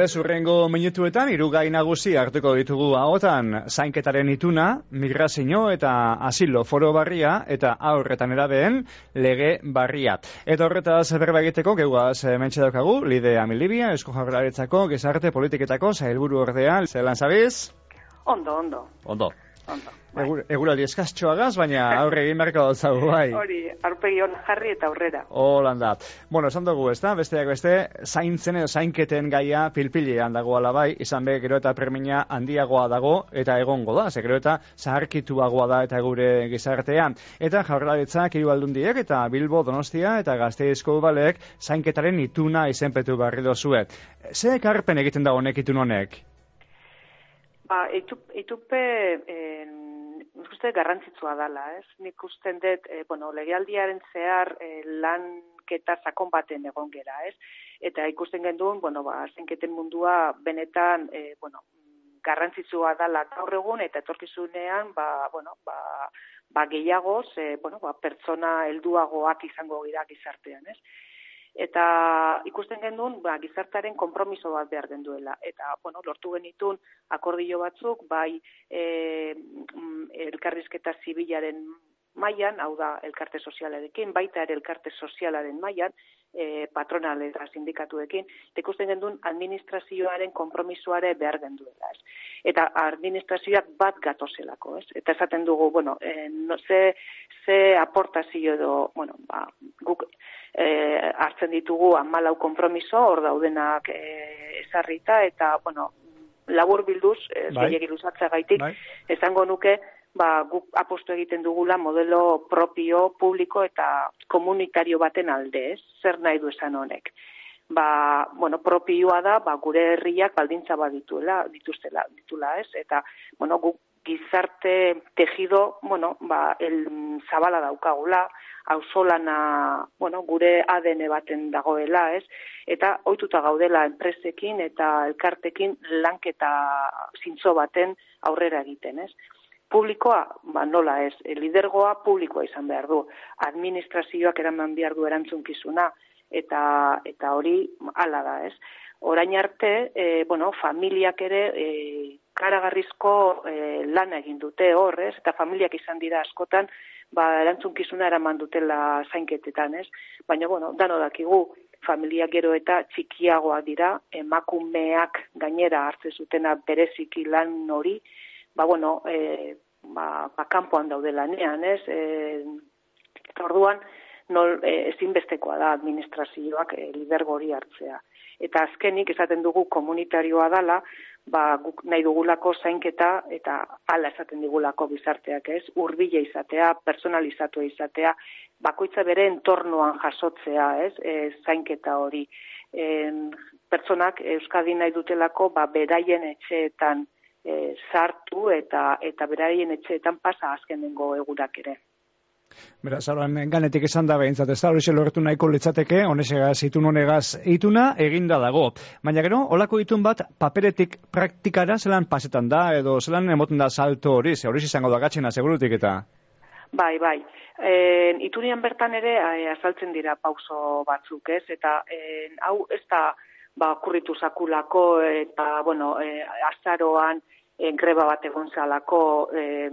beste zurrengo minutuetan irugai nagusi hartuko ditugu haotan zainketaren ituna, migrazio eta asilo foro barria eta aurretan erabeen lege barria. Eta horretaz berba egiteko geugaz mentxe daukagu, Lide Amilibia, Esko Jaurlaritzako, Gizarte Politiketako, Zailburu Ordea, zelan zabiz? Ondo, ondo. Ondo. Ondo. Bai. Eguraldi eskastxoa gaz, baina aurre egin berko dut bai. Hori, arpegi jarri eta aurrera. Holanda. Bueno, esan dugu, ez da, besteak beste, zaintzen edo zainketen gaia pilpilean dago ala izan be, gero eta premina handiagoa dago, eta egongo da, ze gero eta zaharkituagoa da eta gure gizartean. Eta jaurlaritzak hiru aldundiek eta Bilbo Donostia eta Gasteizko balek zainketaren ituna izenpetu barri dozue. Ze ekarpen egiten da honek itun honek? Ba, itupe, nik uste garrantzitsua dala, ez? Nik uste dut, e, bueno, legealdiaren zehar e, lanketa sakon baten egon gera, ez? Eta ikusten genduen, bueno, ba, zenketen mundua benetan, e, bueno, garrantzitsua dala gaur egun, eta etorkizunean, ba, bueno, ba, ba gehiagoz, e, bueno, ba, pertsona helduagoak izango gira gizartean, ez? Eta ikusten gendun ba, gizartaren konpromiso bat behar genduela. Eta, bueno, lortu genitun akordio batzuk, bai e, elkarrizketa zibilaren mailan, hau da elkarte sozialarekin, baita ere elkarte sozialaren mailan, e, patronal eta sindikatuekin, ikusten gendun administrazioaren konpromisoare behar genduela. Ez. Eta administrazioak bat gatozelako, ez? Eta esaten dugu, bueno, e, no, ze, ze aportazio edo, bueno, ba, guk e, hartzen ditugu amalau konpromiso, hor daudenak e, ezarrita, eta, bueno, labur bilduz, ez bai. gaitik, bai. esango nuke, ba, guk apostu egiten dugula modelo propio, publiko eta komunitario baten alde, ez? Zer nahi du esan honek? Ba, bueno, propioa da, ba, gure herriak baldintza bat dituela, dituztela, ditula, ez? Eta, bueno, guk gizarte tejido, bueno, ba, el zabala daukagula, ausolana, bueno, gure ADN baten dagoela, ez? Eta ohituta gaudela enpresekin eta elkartekin lanketa zintzo baten aurrera egiten, ez? Publikoa, ba, nola ez, lidergoa publikoa izan behar du. Administrazioak eraman behar du erantzunkizuna, eta, eta hori hala da, ez? Orain arte, e, bueno, familiak ere e, karagarrizko e, lan egin dute horrez, eta familiak izan dira askotan, ba, erantzunkizuna eraman dutela zainketetan, ez? Baina, bueno, dano dakigu, familia gero eta txikiagoa dira, emakumeak gainera hartze zutena bereziki lan hori, ba, bueno, e, ba, ba, kanpoan daude lanean, ez? E, orduan, nol, e, ezinbestekoa da administrazioak e, lidergo hori hartzea. Eta azkenik, esaten dugu komunitarioa dala, ba, guk nahi dugulako zainketa eta ala esaten digulako bizarteak ez, urbile izatea, personalizatua izatea, bakoitza bere entornoan jasotzea ez, e, zainketa hori. E, pertsonak Euskadi nahi dutelako ba, beraien etxeetan e, sartu eta, eta beraien etxeetan pasa azkenengo egurak ere. Beraz, zauran, ganetik esan da behintzat, ez da hori lortu nahiko litzateke, honesegaz, itun honegaz, ituna eginda dago. Baina gero, olako itun bat, paperetik praktikara zelan pasetan da, edo zelan emoten da salto hori, ze hori izango da gatxena, segurutik eta? Bai, bai. E, itunian bertan ere, e, azaltzen dira pauso batzuk, ez? Eta, e, hau, ez da, ba, kurritu sakulako, eta, bueno, e, azaroan, e, greba bat egon zalako, e,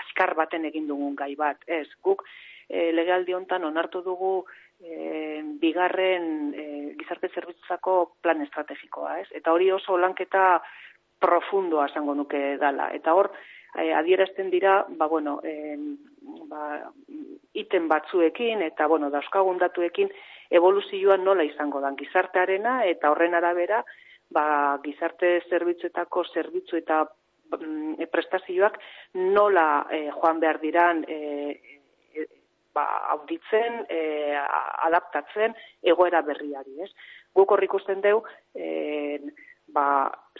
askar baten egin dugun gai bat. Ez, guk e, legaldi hontan onartu dugu e, bigarren e, gizarte zerbitzako plan estrategikoa, ez? Eta hori oso lanketa profundoa esango nuke dala. Eta hor, e, adierazten dira, ba, bueno, e, ba, iten batzuekin eta, bueno, dauzkagun datuekin, evoluzioan nola izango dan gizartearena eta horren arabera, ba, gizarte zerbitzuetako zerbitzu eta Mm, prestazioak nola e, joan behar diran e, e, ba, auditzen, e, adaptatzen egoera berriari, ez? Guk hor ikusten deu, e, ba,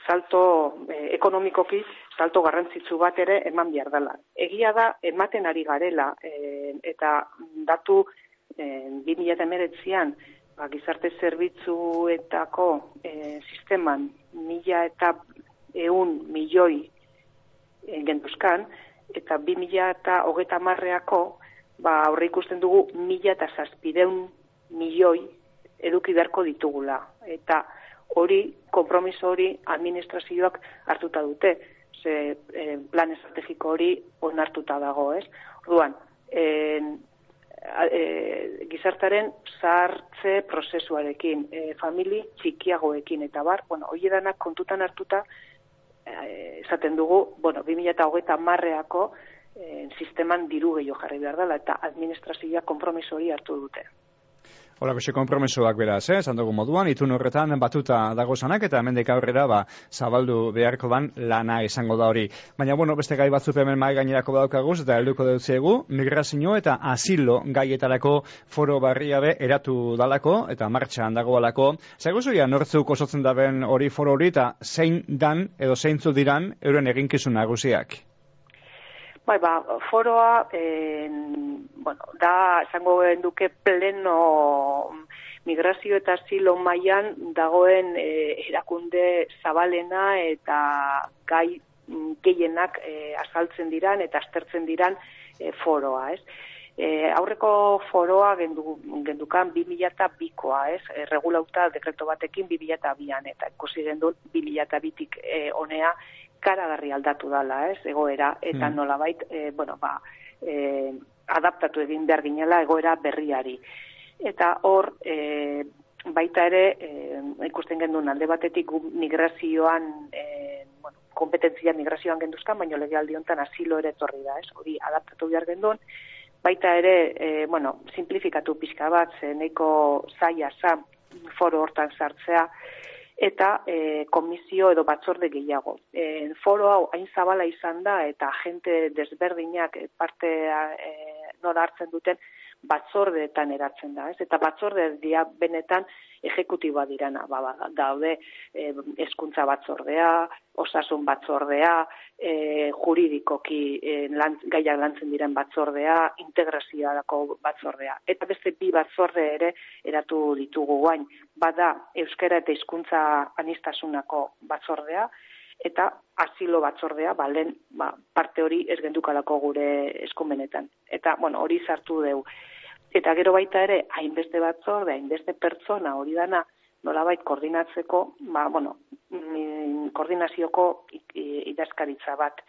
salto e, ekonomikoki, salto garrantzitsu bat ere eman behar dela. Egia da, ematen ari garela, e, eta datu e, 2008an, ba, gizarte zerbitzuetako e, sisteman mila eta eun milioi genduzkan, eta bi mila eta hogeta marreako, ba, aurre ikusten dugu mila eta zazpideun milioi eduki beharko ditugula. Eta hori, kompromiso hori administrazioak hartuta dute, ze e, plan estrategiko hori onartuta dago, ez? Orduan, en, e, gizartaren zahartze prozesuarekin, e, famili txikiagoekin, eta bar, bueno, hoi edanak kontutan hartuta, e, esaten dugu, bueno, 2008 marreako e, sisteman diru gehiago jarri behar dela, eta administrazioa kompromiso hori hartu dute. Hola, xe konpromesoak beraz, eh? esan dugu moduan, itun horretan batuta dago zanak, eta hemendik aurrera, ba, zabaldu beharko ban lana izango da hori. Baina, bueno, beste gai batzu hemen mai gainerako badaukaguz, eta helduko deutziegu, migrazio eta asilo gaietarako foro barria be eratu dalako, eta martxan dago alako. Zaguzu ya, nortzuk osotzen daben hori foro hori, eta zein dan, edo zeintzu diran, euren eginkizun nagusiak? Bai, ba, foroa, en, bueno, da, esango duke pleno migrazio eta asilo mailan dagoen e, erakunde zabalena eta gai gehienak e, azaltzen diran eta aztertzen diran e, foroa, ez? E, aurreko foroa gendu, gendukan 2002koa, ez? E, regulauta dekreto batekin 2002an eta ikusi gendu 2002tik e, onea karagarri aldatu dala, ez, egoera, eta mm. nolabait, e, bueno, ba, e, adaptatu egin behar ginela egoera berriari. Eta hor, e, baita ere, e, ikusten gendun alde batetik migrazioan, e, bueno, kompetentzia migrazioan genduzkan, baina lege honetan asilo ere torri da, ez, hori adaptatu behar gendun, baita ere, e, bueno, simplifikatu pixka bat, ze neko zaila za foro hortan sartzea, eta e, komisio edo batzorde gehiago. E, foro hau hain zabala izan da eta gente desberdinak parte e, nora hartzen duten batzordeetan eratzen da, ez? Eta batzorde dia benetan ejekutiboa dirana, ba, ba, daude e, eskuntza batzordea, osasun batzordea, e, juridikoki e, lan, gaiak lantzen diren batzordea, integrazioarako batzordea. Eta beste bi batzorde ere eratu ditugu guain, bada euskara eta hizkuntza anistasunako batzordea, eta asilo batzordea, ba, lehen, ba, parte hori ez gendukalako gure eskumenetan. Eta, bueno, hori sartu deu. Eta gero baita ere, hainbeste batzorde, hainbeste pertsona hori dana, nolabait koordinatzeko, ba, bueno, mm, koordinazioko idazkaritza bat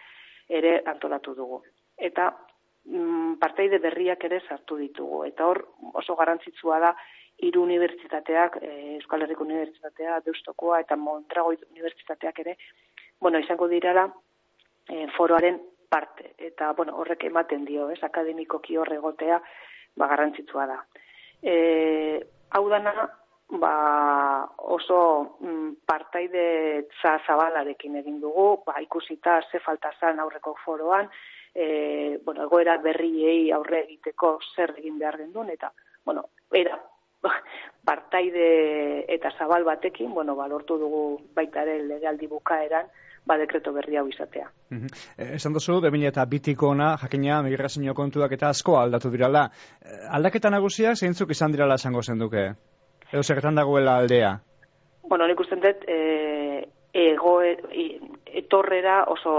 ere antolatu dugu. Eta mm, parteide berriak ere sartu ditugu. Eta hor oso garrantzitsua da, hiru unibertsitateak, e, Euskal Herriko Unibertsitatea, Deustokoa eta Montrago Unibertsitateak ere, bueno, izango dirala e, foroaren parte. Eta, bueno, horrek ematen dio, ez, akademikoki horre egotea, ba, garrantzitsua da. E, hau dana, ba, oso mm, partaide zabalarekin egin dugu, ba, ikusita ze falta zan aurreko foroan, e, bueno, egoera berriei aurre egiteko zer egin behar gendun, eta, bueno, era partaide eta zabal batekin, bueno, balortu dugu baita ere legaldi bukaeran, ba dekreto berri hau izatea. Mm -hmm. Esan duzu, bebin eta bitiko ona, jakina, migrazio kontuak eta asko aldatu dirala. Eh, aldaketa nagusia, zeintzuk izan dirala esango zenduke? Edo seketan dagoela aldea? Bueno, nik usten dut, e, ego, e, etorrera oso,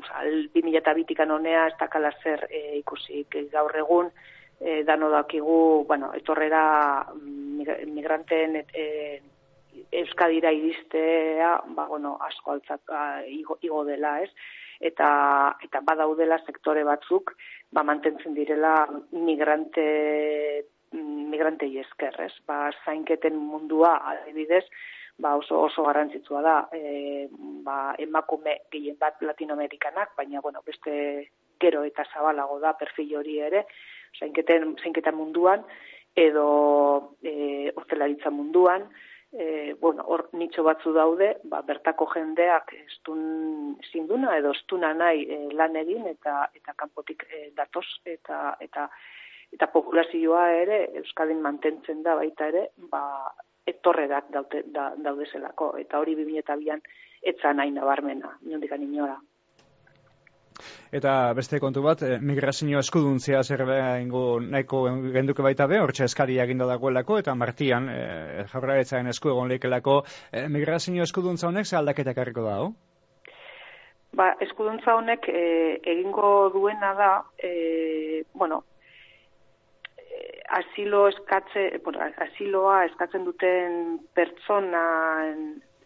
oza, 2000 eta bitikan honea, ez dakala zer e, ikusik gaur egun, e, dano dakigu, bueno, etorrera mm, migranteen e, Euskadira iristea, ba, bueno, asko altzat igo, igo dela, ez? Eta, eta badaudela sektore batzuk, ba, mantentzen direla migrante, migrante esker, ez? Ba, zainketen mundua, adibidez, ba, oso, oso garrantzitsua da, e, ba, emakume gehien bat latinoamerikanak, baina, bueno, beste gero eta zabalago da perfil hori ere, zainketen, zainketen munduan, edo e, ortelaritza munduan, e, bueno, hor nitxo batzu daude, ba, bertako jendeak estun zinduna edo estuna nahi e, lan egin eta eta kanpotik e, datoz eta eta eta populazioa ere Euskadin mantentzen da baita ere, ba etorrerak daude da, daude zelako eta hori 2002an etza nahi nabarmena, inondik inora. Eta beste kontu bat, eh, migrazio eskuduntzia zer ingo nahiko genduke baita be, hortxe eskari eginda dagoelako, eta martian, eh, jabraretzaren esku egon lehikelako, eh, migrazio eskuduntza honek ze aldaketak harriko da, Ba, eskuduntza honek eh, egingo duena da, eh, bueno, asilo eskatze, bueno, asiloa eskatzen duten pertsona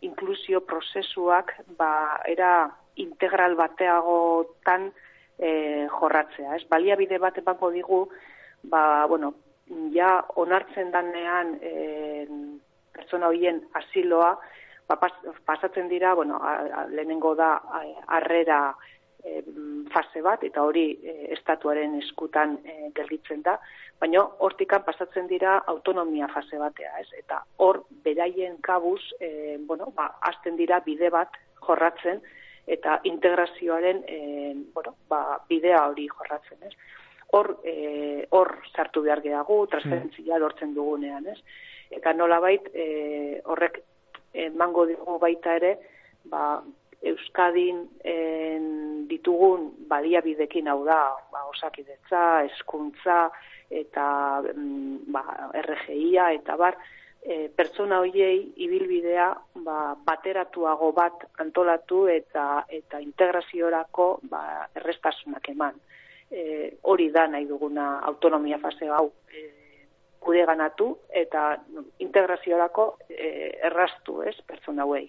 inklusio prozesuak ba, era integral bateagotan e, jorratzea. Ez? Baliabide bat emango digu, ba, bueno, ja onartzen danean e, pertsona horien asiloa, ba, pasatzen dira, bueno, lehenengo da harrera fase bat, eta hori e, estatuaren eskutan e, gelditzen da, baina hortikan pasatzen dira autonomia fase batea, ez? Eta hor, beraien kabuz, e, bueno, ba, azten dira bide bat jorratzen, eta integrazioaren, e, bueno, ba, bidea hori jorratzen, ez? Hor, e, hor sartu behar gehagu, transferentzia lortzen dugunean, ez? Eta nolabait, e, horrek emango dugu baita ere, ba, Euskadin en, ditugun baliabidekin hau da, ba, osakidetza, eskuntza, eta mm, ba, RGIa, eta bar, e, pertsona hoiei ibilbidea ba, bateratuago bat antolatu eta eta integraziorako ba, errestasunak eman. E, hori da nahi duguna autonomia fase hau e, gure ganatu eta integraziorako e, errastu ez pertsona hauei.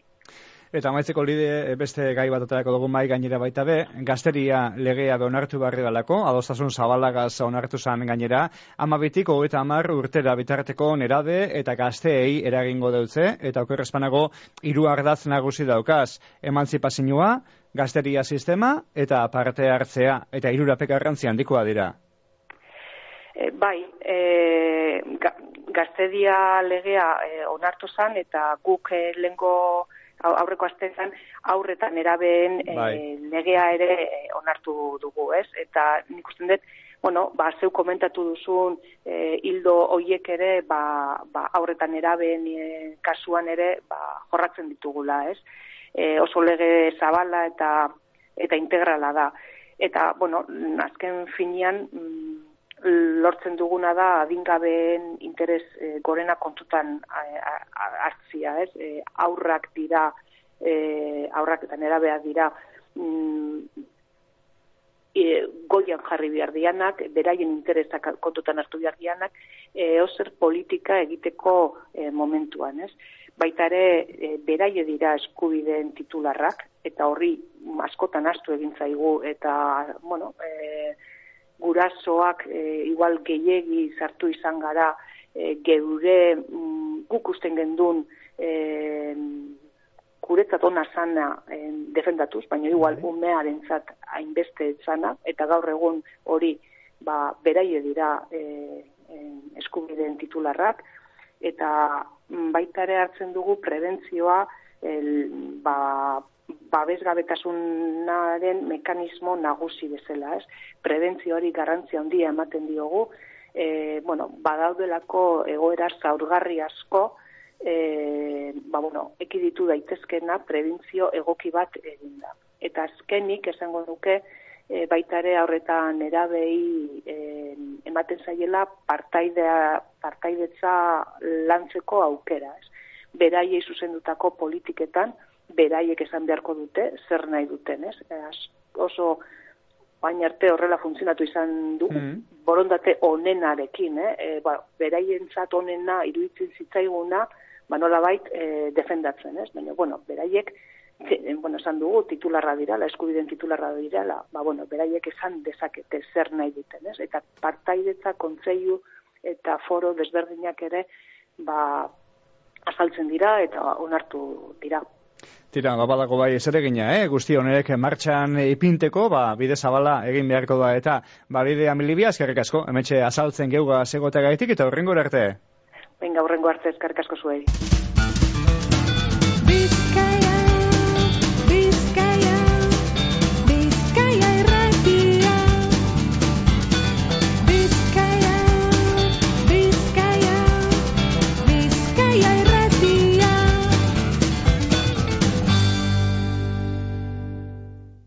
Eta maitzeko lide eh, beste gai bat aterako dugu mai gainera baita be, gazteria legea onartu barri dalako, adostasun zabalagaz onartu zan gainera, amabitik hogeita amar urtera bitarteko nerade eta gazteei eragingo dutze, eta okerrezpanago hiru ardaz nagusi daukaz, emantzipazioa, gazteria sistema eta parte hartzea, eta hirurapek arrantzi handikoa dira. E, bai, e, gazteria legea e, onartu zan, eta guk e, lengo aurreko astean aurretan erabeen e, bai. legea ere e, onartu dugu, ez? Eta nik uste dut, bueno, ba, zeu komentatu duzun e, hildo hoiek ere, ba, ba, aurretan erabeen e, kasuan ere, ba, jorratzen ditugula, ez? E, oso lege zabala eta eta integrala da. Eta, bueno, azken finian, mm, lortzen duguna da adingabeen interes e, gorena kontutan hartzia, ez? E, aurrak dira, e, aurrak eta nerabeak dira mm, e, goian jarri behar dianak, beraien interesak kontutan hartu behar dianak, e, ozer politika egiteko e, momentuan, ez? Baita ere, e, beraie dira eskubideen titularrak, eta horri askotan astu egin zaigu, eta, bueno, e, gurasoak e, igual gehiegi sartu izan gara e, geure mm, guk usten gendun e, guretzat ona zana e, defendatuz, baina igual bai. umearen zat hainbeste zana, eta gaur egun hori ba, beraie dira e, e, eskubideen titularrak, eta mm, baita ere hartzen dugu prebentzioa el, ba, babesgabetasunaren mekanismo nagusi bezala, ez? Prebentzio hori garrantzia handia ematen diogu, e, bueno, badaudelako egoera zaurgarri asko, e, ba, bueno, ekiditu daitezkena prebentzio egoki bat eginda. Eta azkenik esango duke, e, baita ere horretan erabei e, ematen zaiela partaidea, partaidetza lantzeko aukera, ez? Beraiei zuzendutako politiketan, beraiek esan beharko dute, zer nahi duten, ez? oso bain arte horrela funtzionatu izan du, mm. borondate onenarekin, eh? E, ba, beraien zat onena iruditzen zitzaiguna, ba nola bait e, defendatzen, ez? Baina, bueno, beraiek, bueno, esan dugu, titularra dira, la eskubiden titularra dira, la, ba, bueno, beraiek esan dezakete zer nahi duten, ez? Eta partaidetza, kontzeiu eta foro desberdinak ere, ba, azaltzen dira eta onartu dira. Tira, babadako bai ezeregina, eh? Guzti honerek martxan ipinteko, ba, bide zabala egin beharko da, eta ba, bide amilibia, eskerrik asko, emetxe azaltzen geuga segotea gaitik, eta horrengo arte. Venga, horrengo arte, eskerrik asko zuei.